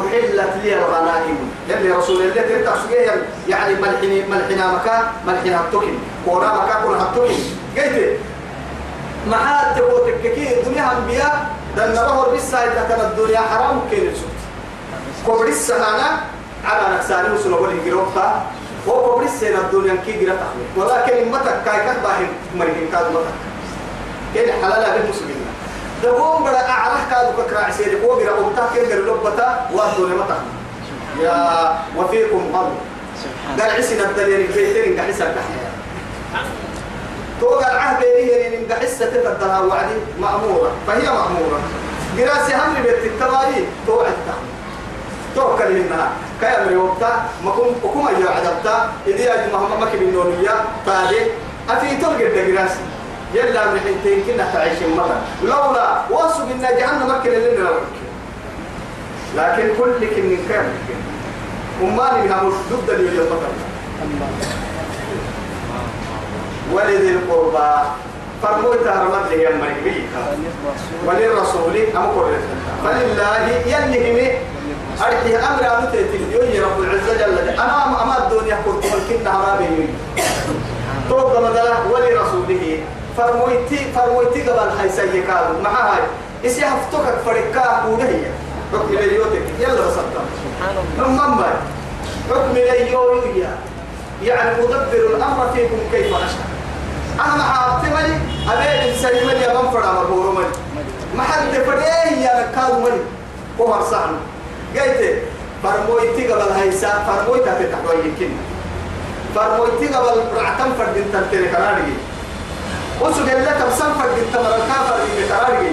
أحلت لي الغنائم. يلي رسول الله تريد تحسقيه يعني ملحني ملحنا مكا ملحنا التوكين كورا مكا كورا التوكين قلت محاد تبوتك كي الدنيا أنبياء دن بهر بسا إذا كان الدنيا حرام كين السوت كبر السهانة على نكساني وسنو بلي جروبتا وكبر السهانة الدنيا كي جرا تخلي ولكن متى كاي كتباهم مريم كاد متى كين حلالا بالمسلمين دقوم بدا أعلى كادو ككرا عسيري. كو بيرا أمتا كين بيرا لبتا والدنيا متى يا وفيكم سبحان قال عسنا الدليل البيتين قال عسنا توقع العهد بيني من قحسة تفضلها وعدي مأمورة. فهي مأمورة. قراسي هم بيت التوالي توعد توكل منها. كامري وقتا مكم وكما يا عدبتا. إذا أجمع ما مكي بالنونية تالي أفي تلقى الدقراسي يلا من حينتين كنا تعيش مرة. لولا واسو إن جهنم مكي لنا لكن كل من كام أماني بها ضد اليوم الله ولذي القربى فرموت هرمت لي يمري وللرسول وللرسول أمر فلله يلهم أرحي أمر أن تتليوني رب العزة جل أنا أما الدنيا كنت ملكنا ما بيني توقع مدلا ولرسوله فرمويتي فرمويتي قبل هاي سيكادو مع هاي. إسي هفتوكك فريكا ودهية حكم ليوتك يلا بسطة. سبحان الله حكم ليويا يعني مدبر الأمر فيكم كيف أشاء. أنا مع أبتمني أبي إنسان من يا من فرع مربور من ما حد فريه يا نكاد من وهر صحن. قلت فرمويتي قبل هيسا فرمويتي تتحوي يمكن. فرمويتي قبل رعتم فرد تنتري كراري وسجل لك بسم فرد تمر الكافر بكراري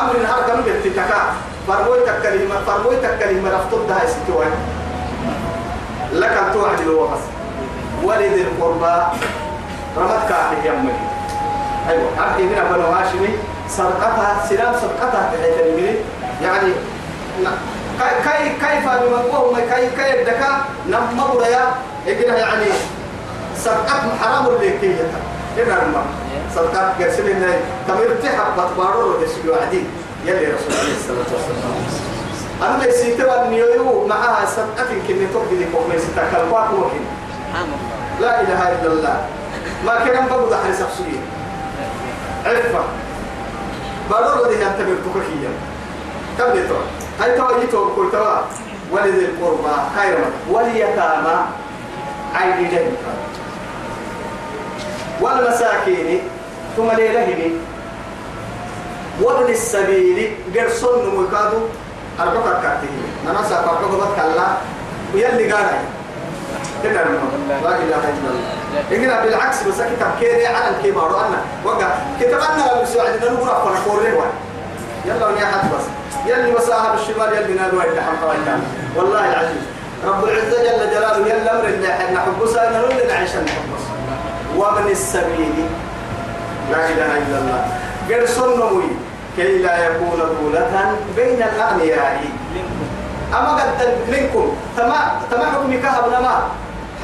أمر النهار كم بتتكا فرمويتك كلمة فرمويتك كلمة رفض ده ستوي لك أن توعد الوقت. ولد القربى. رمتك عليه يمك أيوة عبد من أبو هاشمي سرقتها سلام سرقتها تحت الملي يعني كي كيف بمقوه كي كي الدكا؟ نم مريا يقولها يعني سرقت حرام اللي كي هنا الماء سرقت قرسل إن تمر تحب بتبارو ودش وعدي. يلي رسول الله صلى الله عليه وسلم. أنا ليس يتبع نيويو معها سرقت كني تقدي كوكمي ستاكل واقع وكين لا إله إلا الله. ما كان بقول أحد سبسوية عرفة بارو ودي أنت برتككيا كم دي ترى هاي توا يتوا كل توا ولذي القربى. خيرا واليتامى عين جهنم والمساكين. ثم ليلهم وابن السبيل. قرصن مكادو. أربعة كاتيه أنا سأقرأ بكلا ويلي قارئ كده لا إله إلا الله. إننا بالعكس بس كتاب على الكبار أنا وقع كتبنا لو سعدنا نقول أفضل كوري واحد. يلا ونيا حد بس. يلي مساها بالشمال يلي نادوا إلا حمد والله العزيز رب العزة جل جلاله يلا أمر اللي إحنا. حبسا نقول لنا عيشا نحبس وابن السبيل. لا إله إلا الله. قرص النموي. كي لا يكون دولة بين الأغنياء أما قد منكم. تما تما حكم كهب ما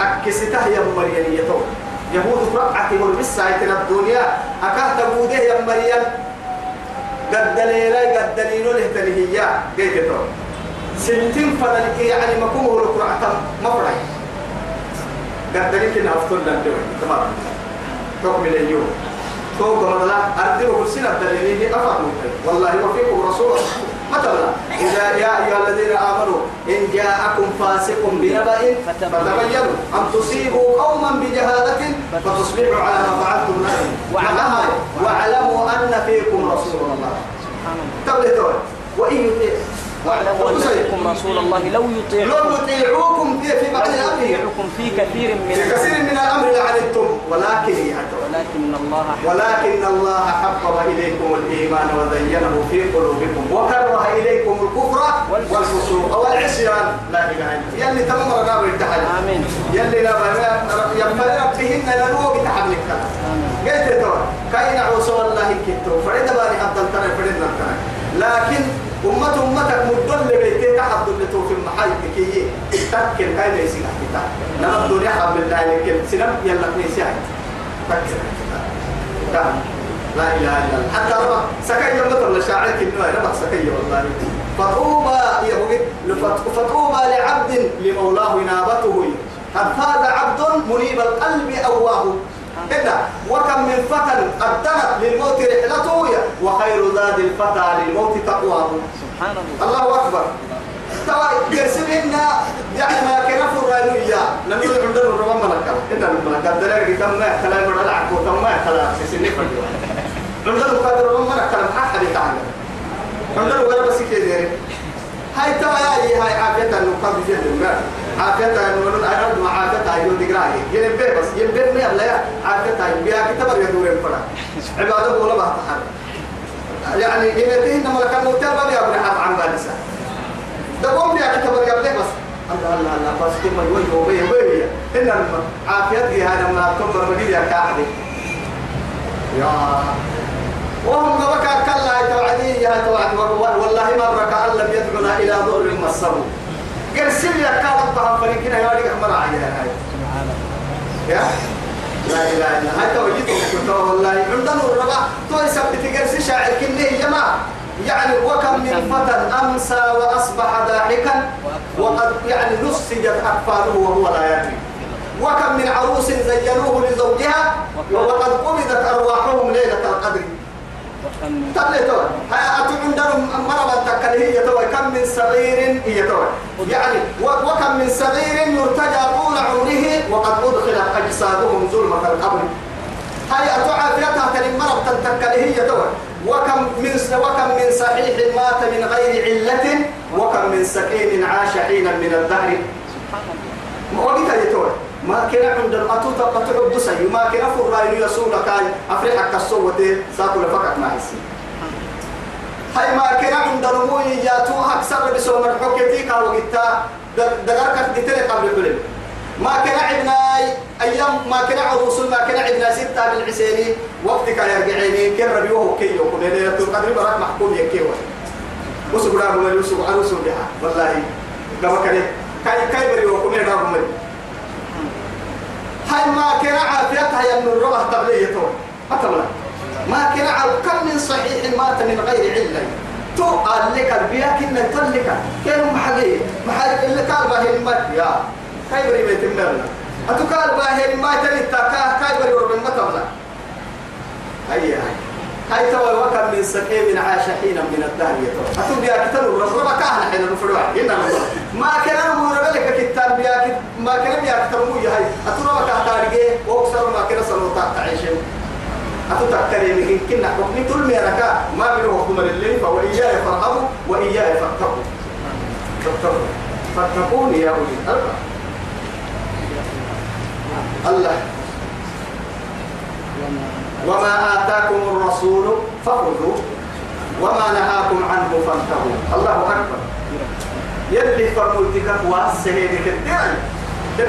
حق سته مريم يتو يهود رقعة والبسة الدنيا أكاه تبوده يا مريم قد دليلا قد دليلو له تلهيا قيت تو سنتين فلك يعني مكومه القرعة مفرعي. قد دليل إن أفضل لن تمام. حكم اليوم. فوق مثلا أردوا كل الدليل أفضل والله وفيكم رسول مثلا إذا يا أيها الذين آمنوا إن جاءكم فاسق بنبأ فتبينوا أن تصيبوا قوما بجهالة فتصبحوا على ما فعلتم نادمين. واعلموا أن فيكم رسول الله. سبحان الله. وإن واعلموا أن فيكم رسول الله لو لو يطيعكم يطيعوكم في في بعض لو الأمر. يطيعكم في كثير من في كثير من الأمر لعنتم ولكن يعتوا ولكن الله ولكن الله حبب إليكم الإيمان وزينه في قلوبكم وكره إليكم الكفر والفسوق والعصيان. لا إله إلا الله. يلي تمام رقاب التحدي آمين. يلي لا ينبغي ربهن لنوق تحمل الكلام. آمين قلت تو كاين عوصو الله كتو فريد باري عبد الترى فريد لكن أمة أمتك مدل بيتي تحد اللي تو في المحل كي تكل كاين ليس كتا. نما الدنيا حب الله لكن سنم يلا نيسي تكل كان. لا إله إلا الله. حتى ربا. سكي يوم مثل شاعر كنوع ربا سكي والله فطوبى يهوي فطوبى لعبد لمولاه نابته. قد فاز عبد منيب القلب أواه؟ كده وكم من فتى قدمت للموت رحلته وخير زاد الفتى للموت تقواه. سبحان الله. الله أكبر. توا يرسلنا يعني ما كان فرانو إياه نميل عندنا الرب ملكا إنت الملكا دلائل كم ما كلام من العقل وكم ما كلام سنين فجوا عندنا قادر الرب ملكا ما حد يتعلم. عندنا ولا بس كده. هاي توا يا هاي عافية. النقاط في الدنيا إنه من أرد مع عافية يو دقراي ينبه بس ينبه ما يلا عافية بيا كتاب يدور الفرا عبادة ولا بحث يعني يمتين ملكا موتى ما بيا بنحط عن بالسا دقوم بيا كتاب يبلغ بس. الله الله الله بس كم يوي يوي يوي إن عافية دي هذا ما تكبر مدير يا كاحدي يا. وهم بكى كلا توعدي يا توعد والله مرة كأن لم يدعنا إلى ضر مسه قرسل يا كارب بها فريقنا يا ولي أحمر عيا هاي. الله يا؟ لا إله إلا هاي توجيت كنت والله عندنا الربع تو يثبت قرس شاعر كنه يا جماعة. يعني وكم من فتى أمسى وأصبح ضاحكا وقد يعني نسجت أكفانه وهو لا يدري. وكم من عروس زينوه لزوجها وقد قبضت أرواحهم ليلة القدر. وكم من تبلتوا هاي أتعندهم مرة تكله هي توي كم من صغير هي توي يعني وكم من صغير يرتجى طول عمره وقد أدخلت أجسادهم ظلمة القبر. هاي أتعافيتها كلمة مرة تكله هي توي وكم من وكم من صحيح مات من غير علة وكم من سكين عاش حينا من الدهر. وقتها يتوه. ما كان عند الأتو تقطع بسي ما كان فرائن يسول كاي أفريحك الصوت ساكل فقط ما يسي. هاي ما كان عند رموي ياتو أكثر بسوم الحكتي كا وقتا دقارك دتري قبل كل ما كان عبنا أيام ما كان الرسل ما كان عبنا ستة بالعسيري وقتك يرجعيني كن ربيوه كي يكون ليلة القدر براك محكوم يكيوه هم يوسف عروس بها والله كما كان كاي كاي بريوه كم يدعو هاي ما كان عافيتها يا من الربح تبليه تو أتمنى ما كان كم من صحيح مات من غير علة. تو قال لك البيا كنا تلك كانوا محلي محل اللي قال به المات. يا. كاي بري بيت مرنا أتو قال به المات اللي تكا كاي بري ربنا ما تملا تو وكم من سكين عاش حينا من الدهر يا تو. أتو بيا كتلو ربنا كان حين نفروا إننا ما كان مو لك كتاب بيا ما كان بيا كتلو هاي. أتو ربنا كان تارجع وأكثر ما كان سلوطات تعيشين. أتذكر إن كنا حكمي كل ميركا ما بينه حكم الليل فوإياي فارهبوا. وإياي فاتقوا. فاتقوا. فاتقوني يا أولي الألباب. الله. وما آتاكم الرسول فخذوا وما نهاكم عنه فانتهوا. الله أكبر. يلي فرمولتك واسهيدك الدين دين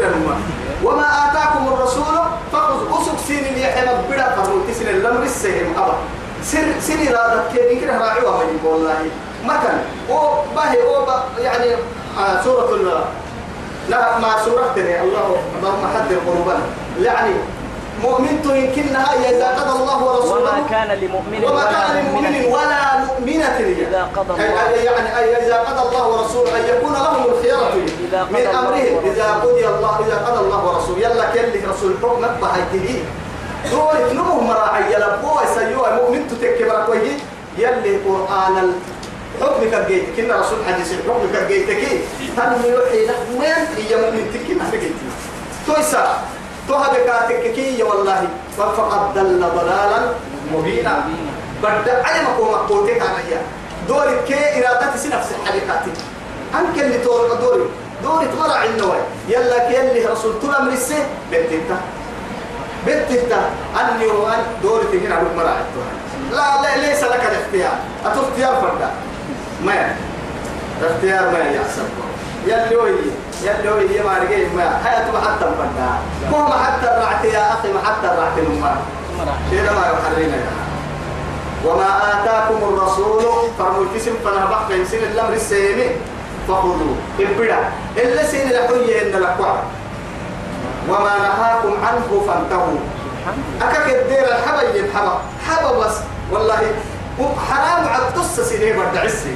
وما آتاكم الرسول فخذ أسك سين اللي يحمى بدا فرمولتي سين الأمر السهم أبا. سر سر إرادة كيني كده راعيوها من والله. مثلا أو باهي أو يعني آه سورة لا ما سورة الله اللهم حد قلوبنا يعني مؤمن يمكنها إذا قضى الله ورسوله وما كان لمؤمن وما كان لمؤمن ولا مؤمنة إذا قضى الله- يعني إذا قضى الله ورسوله أن يكون لهم الخيرة من أمرهم. إذا قضي الله إذا قضى الله ورسوله. يلا كل رسول حكم بهايته دول نمو مراعي يلبوا يسيوا مؤمن تتكبر كوي يلي قرآن الحكم كجيت كنا رسول حديث الحكم كجيتك تنمي يحيي لك من؟ هي مؤمن تجيتي تويسا توها بكاتك كي والله فقد ضل ضلالا مبينا. بدأ علمك ومقبوتك عليا. دوري كي إرادتي سنفس الحركات أنك اللي تور دوري. دوري تمرع النوى يلا كي اللي رسول طول أمر السه بنتك بنتك أني وأن دوري تجين على مرع لا لا ليس لك الاختيار. أتختيار فردا. ما اختيار ما يحسب يلي وي يلي وي ما رجع ما حياته ما حتى فردا هو ما حتى رعت يا أخي ما حتى رعت المال شيء ما يحرينا وما آتاكم الرسول فرموا الكسم فنهبح في سن الأمر السيمي فخذوا ابدا إلا سن لحية إن لكوا وما نهاكم عنه فانتهوا. أكاك الدير الحبا يبحبا حبا بس. والله حرام عبدس سنين برد عسي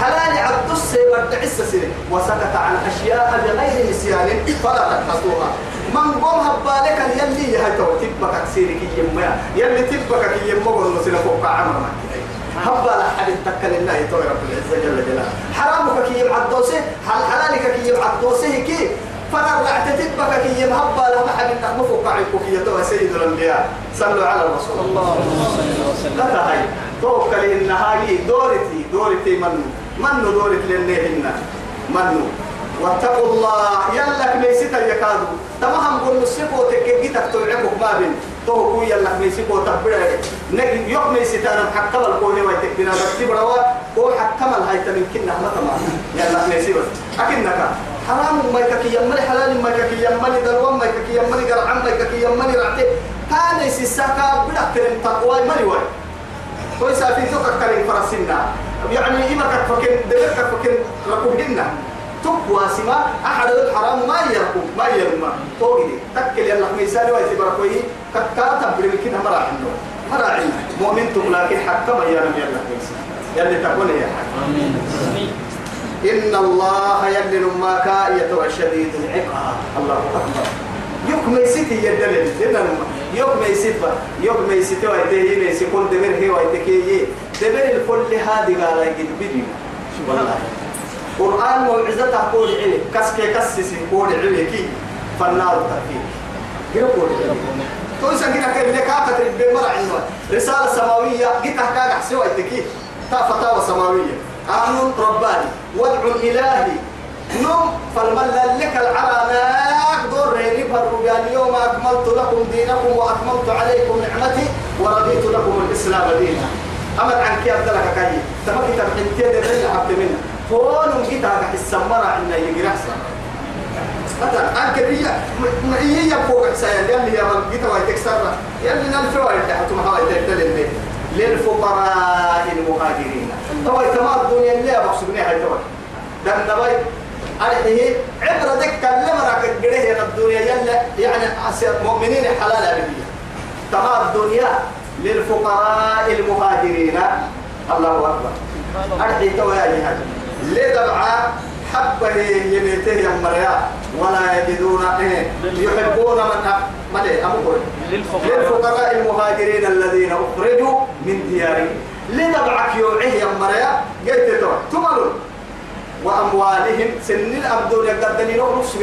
حلال عبدس برد عسي سنين وسكت عن أشياء بغير نسيان فلا تبحثوها من قوم هبالك يلي يا تو تبك كسيرك يما يلي تبك يما قول نسينا فوق عمر هبال حد تكل الله تو رب العزة جل جلاله. حرامك كي يبعد دوسه حل حلالك كي يبعد دوسه كي. فنرجع تتبك كي يمهبى لما حد تخمفك عيكو كي يتوى سيد الأنبياء صلوا على الرسول. اللهم صل وسلم. لا هاي توكل النهاي دورتي دورتي من من دورت لنهن من واتقوا الله. يلك ميسيتا يكادو. تمام قول نسيبو تكيجيتك تلعبك بابن تو كو يلك ميسيبو تبدا نجي يوم ميسيتا أنا حكم الكوني ويتكبنا بتبرا هو حكم الهاي تمن كنا ما تمام. يلك ميسيبو أكنك. حرام ما يككي يمني حلال ما يككي يمني دلوان ما يككي يمني قرعان ما يككي يمني رعتي. كان يسساكا بدا ترم تقوى مالي واي كويس في توكا كريم فرسنا يعني إما كفكن دلك كفكن ركوبنا تقوى سما أحد الحرام ما يركب ما يرمى. توجدي تكل يلا ميسالي ويتي بركوي. كاتا بريكين مرا عنده مرا عنده مؤمن لكن حتى ما يرم يلا ميسال يلي تقول يا آمين. إن الله يلي ما كاية شديد العقاب. الله أكبر. يوك ما يسيتي يدلل لنا يوك يوك ما يسيتي ويتهي ما يسيكون دمر هي ويتكي دمر الكل هذه قال يجد بدي والله. قرآن موعظة تقول علي كسكي كسسي قول علي كي فالنار تكي كيف قول علي تو سنجنا كان نكاكة بمرع عنوان رسالة سماوية جيت أحكاك أحسوا يتكي تا فتاوى سماوية. قانون رباني. وضع إلهي نوم فالمل لك العراناك دور ريني فرقان اليوم أكملت لكم دينكم وأكملت عليكم نعمتي ورضيت لكم الإسلام دينا. أمد عن كيف دلك كاي تبقي تبحنتين اللي حبت منها فون جيت على السمرة عنا يجي أحسن. مثلا أنك هي هي فوق حسين يلي يا رب جيت وهي تكسر. يلي نلفوا تحت ما هاي تدل للفقراء المهاجرين. تو تمام الدنيا اللي بقصدني هاي تو ده عليه عبرة ذك كلمة راك جريه الدنيا يلا يعني مؤمنين حلال أبدية. تمام الدنيا للفقراء المهاجرين. الله أكبر. أرحي تو يا جهاد. لدبعة حبه يميته يمريا ولا يجدون إيه يحبون من من أمور للفقراء. المهاجرين الذين أخرجوا من ديارهم. لدبعك يوعيه يمريا قلت تملوا. وأموالهم سن الأبدون يقدرين نص